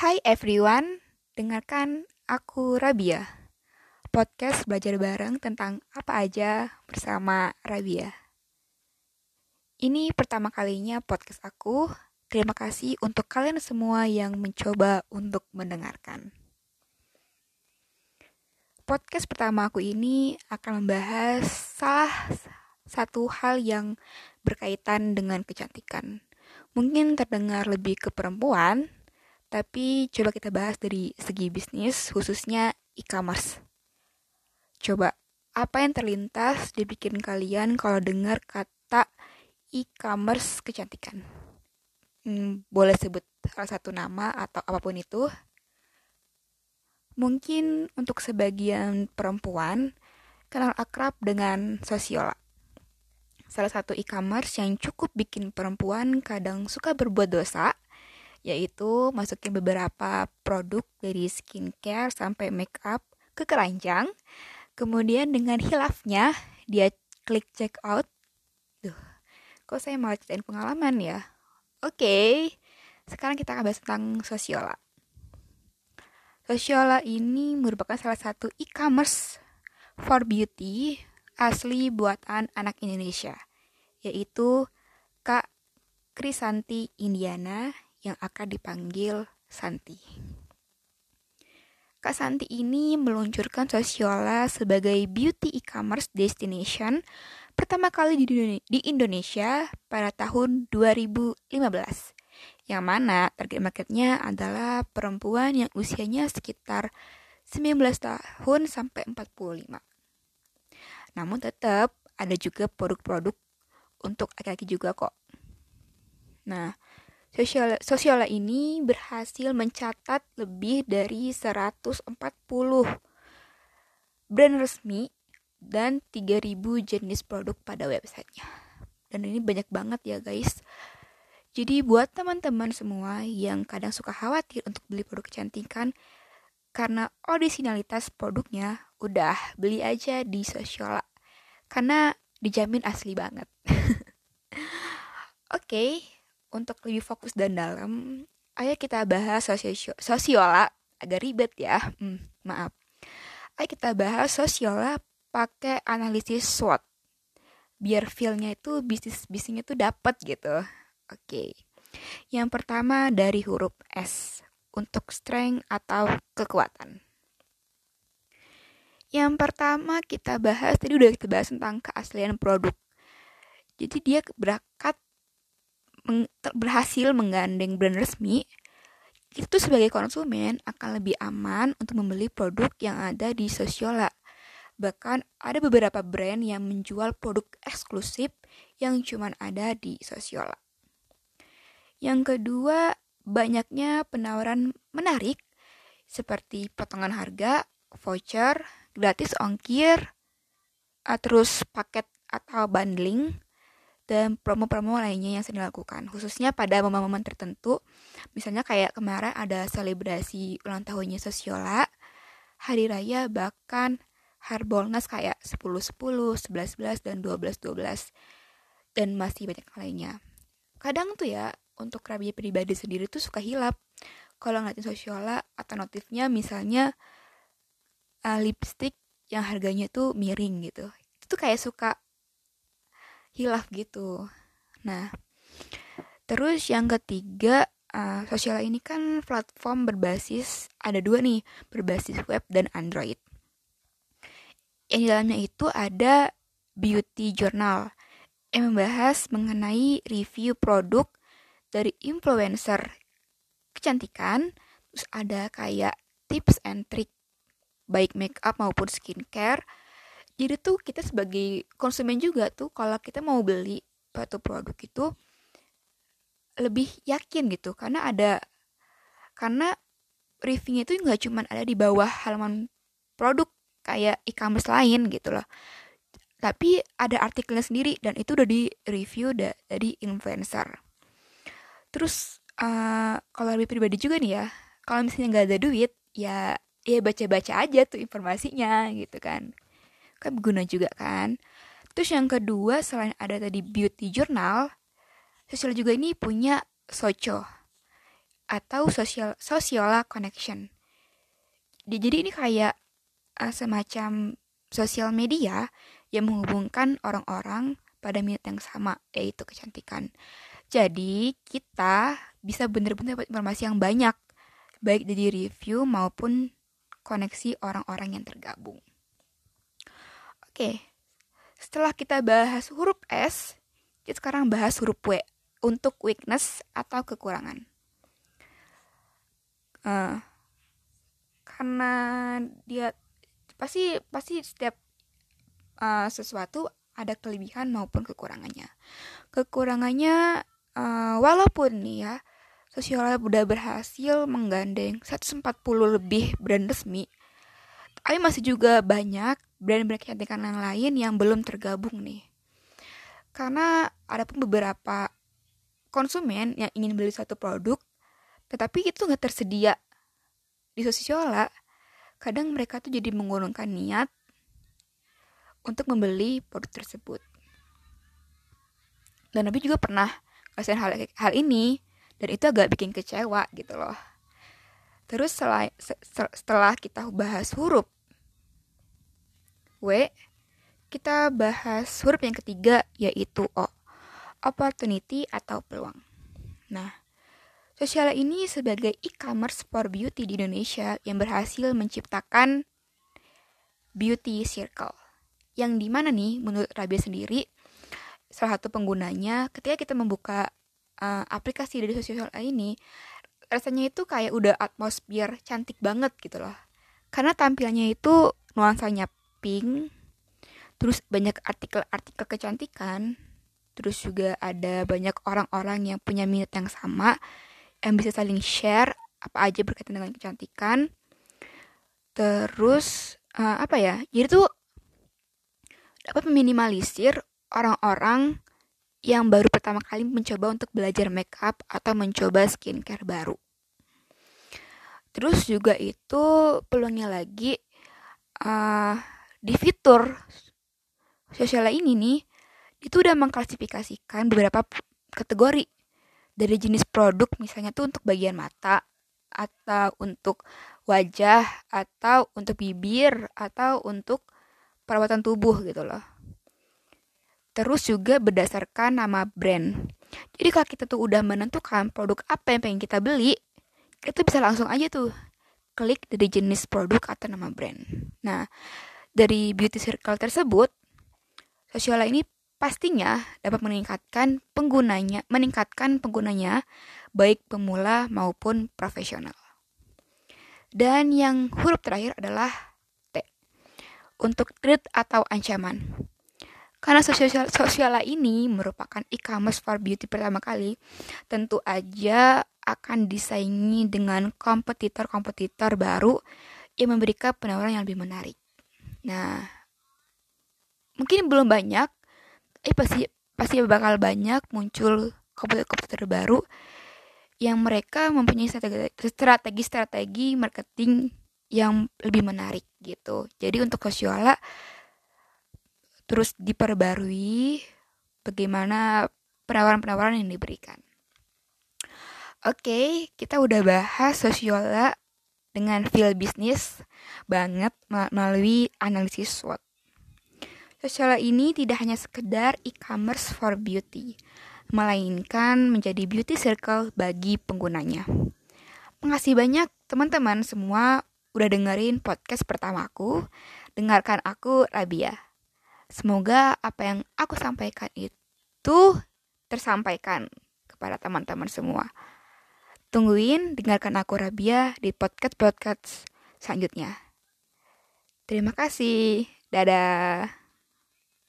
Hai everyone, dengarkan aku Rabia. Podcast belajar bareng tentang apa aja bersama Rabia. Ini pertama kalinya podcast aku. Terima kasih untuk kalian semua yang mencoba untuk mendengarkan. Podcast pertama aku ini akan membahas salah satu hal yang berkaitan dengan kecantikan. Mungkin terdengar lebih ke perempuan, tapi coba kita bahas dari segi bisnis, khususnya e-commerce. Coba, apa yang terlintas di pikiran kalian kalau dengar kata e-commerce kecantikan? Hmm, boleh sebut salah satu nama atau apa pun itu. Mungkin untuk sebagian perempuan kenal akrab dengan sosiola. Salah satu e-commerce yang cukup bikin perempuan kadang suka berbuat dosa yaitu masukin beberapa produk dari skincare sampai makeup ke keranjang. Kemudian dengan hilafnya dia klik check out. Duh, kok saya malah ceritain pengalaman ya? Oke, okay, sekarang kita akan bahas tentang Sosiola. Sosiola ini merupakan salah satu e-commerce for beauty asli buatan anak Indonesia, yaitu Kak Krisanti Indiana yang akan dipanggil Santi. Kak Santi ini meluncurkan Sosiola sebagai beauty e-commerce destination pertama kali di Indonesia pada tahun 2015. Yang mana target marketnya adalah perempuan yang usianya sekitar 19 tahun sampai 45. Namun tetap ada juga produk-produk untuk laki-laki juga kok. Nah, Sosial, Sosiola ini berhasil mencatat lebih dari 140 brand resmi dan 3000 jenis produk pada websitenya. Dan ini banyak banget ya guys. Jadi buat teman-teman semua yang kadang suka khawatir untuk beli produk kecantikan karena originalitas produknya, udah beli aja di Sosiola. Karena dijamin asli banget. Oke, okay, untuk lebih fokus dan dalam, ayo kita bahas sosio sosiola agak ribet ya. Hmm, maaf. Ayo kita bahas sosiola pakai analisis SWOT. Biar feelnya itu bisnis bisnisnya itu dapat gitu. Oke. Okay. Yang pertama dari huruf S untuk strength atau kekuatan. Yang pertama kita bahas tadi udah kita bahas tentang keaslian produk. Jadi dia berangkat meng berhasil menggandeng brand resmi, itu sebagai konsumen akan lebih aman untuk membeli produk yang ada di Sosiola. Bahkan ada beberapa brand yang menjual produk eksklusif yang cuma ada di Sosiola. Yang kedua, banyaknya penawaran menarik seperti potongan harga, voucher, gratis ongkir, terus paket atau bundling, dan promo-promo lainnya yang sering dilakukan khususnya pada momen-momen tertentu. Misalnya kayak kemarin ada selebrasi ulang tahunnya Sosiola hari raya bahkan Harbolnas kayak 10-10, 11-11 dan 12-12 dan masih banyak lainnya. Kadang tuh ya untuk rabi pribadi sendiri tuh suka hilap. Kalau ngeliatin Sosiola atau notifnya misalnya uh, lipstick yang harganya tuh miring gitu. Itu kayak suka hilaf gitu. Nah, terus yang ketiga, uh, sosial ini kan platform berbasis ada dua nih, berbasis web dan Android. Yang di dalamnya itu ada beauty journal yang membahas mengenai review produk dari influencer kecantikan, terus ada kayak tips and trick baik makeup maupun skincare jadi tuh kita sebagai konsumen juga tuh kalau kita mau beli suatu produk itu lebih yakin gitu. Karena ada karena reviewnya itu nggak cuma ada di bawah halaman produk kayak e-commerce lain gitu loh. Tapi ada artikelnya sendiri dan itu udah di review da dari influencer. Terus uh, kalau lebih pribadi juga nih ya kalau misalnya nggak ada duit ya ya baca-baca aja tuh informasinya gitu kan kan berguna juga kan terus yang kedua selain ada tadi beauty journal sosial juga ini punya soco atau social sociala connection. Jadi ini kayak uh, semacam sosial media yang menghubungkan orang-orang pada minat yang sama, yaitu kecantikan. Jadi kita bisa benar-benar dapat informasi yang banyak, baik dari review maupun koneksi orang-orang yang tergabung. Oke, setelah kita bahas huruf S, kita sekarang bahas huruf W untuk weakness atau kekurangan. Uh, karena dia pasti pasti setiap uh, sesuatu ada kelebihan maupun kekurangannya. Kekurangannya uh, walaupun nih ya Sosiolab udah berhasil menggandeng 140 lebih brand resmi, tapi masih juga banyak brand-brand kecantikan yang lain yang belum tergabung nih. Karena ada pun beberapa konsumen yang ingin beli satu produk, tetapi itu nggak tersedia di Sosiola. Kadang mereka tuh jadi mengurungkan niat untuk membeli produk tersebut. Dan Nabi juga pernah ngasihin hal, hal ini dan itu agak bikin kecewa gitu loh terus setelah, setelah kita bahas huruf W kita bahas huruf yang ketiga yaitu O. Opportunity atau peluang. Nah Sosial ini sebagai e-commerce for beauty di Indonesia yang berhasil menciptakan beauty circle. Yang di mana nih menurut Rabia sendiri salah satu penggunanya ketika kita membuka uh, aplikasi dari sosial ini rasanya itu kayak udah atmosfer cantik banget gitu loh. Karena tampilannya itu nuansanya pink terus banyak artikel-artikel kecantikan terus juga ada banyak orang-orang yang punya minat yang sama yang bisa saling share apa aja berkaitan dengan kecantikan terus uh, apa ya jadi tuh dapat meminimalisir orang-orang yang baru pertama kali mencoba untuk belajar makeup atau mencoba skincare baru. Terus juga itu peluangnya lagi uh, di fitur sosial ini nih itu udah mengklasifikasikan beberapa kategori dari jenis produk misalnya tuh untuk bagian mata atau untuk wajah atau untuk bibir atau untuk perawatan tubuh gitu loh terus juga berdasarkan nama brand. Jadi kalau kita tuh udah menentukan produk apa yang pengen kita beli, itu bisa langsung aja tuh klik dari jenis produk atau nama brand. Nah, dari beauty circle tersebut, Sosiola ini pastinya dapat meningkatkan penggunanya, meningkatkan penggunanya baik pemula maupun profesional. Dan yang huruf terakhir adalah T untuk threat atau ancaman. Karena sosial sosial ini merupakan e-commerce for beauty pertama kali, tentu aja akan disaingi dengan kompetitor-kompetitor baru yang memberikan penawaran yang lebih menarik. Nah, mungkin belum banyak, eh pasti pasti bakal banyak muncul kompetitor-kompetitor baru yang mereka mempunyai strategi-strategi marketing yang lebih menarik gitu. Jadi untuk Sosiola terus diperbarui bagaimana penawaran-penawaran yang diberikan. Oke, kita udah bahas sosiola dengan feel bisnis banget melalui analisis SWOT. Sosiola ini tidak hanya sekedar e-commerce for beauty, melainkan menjadi beauty circle bagi penggunanya. Makasih banyak teman-teman semua udah dengerin podcast pertamaku. Dengarkan aku, Rabia. Semoga apa yang aku sampaikan itu tersampaikan kepada teman-teman semua. Tungguin dengarkan aku Rabia di podcast-podcast selanjutnya. Terima kasih. Dadah.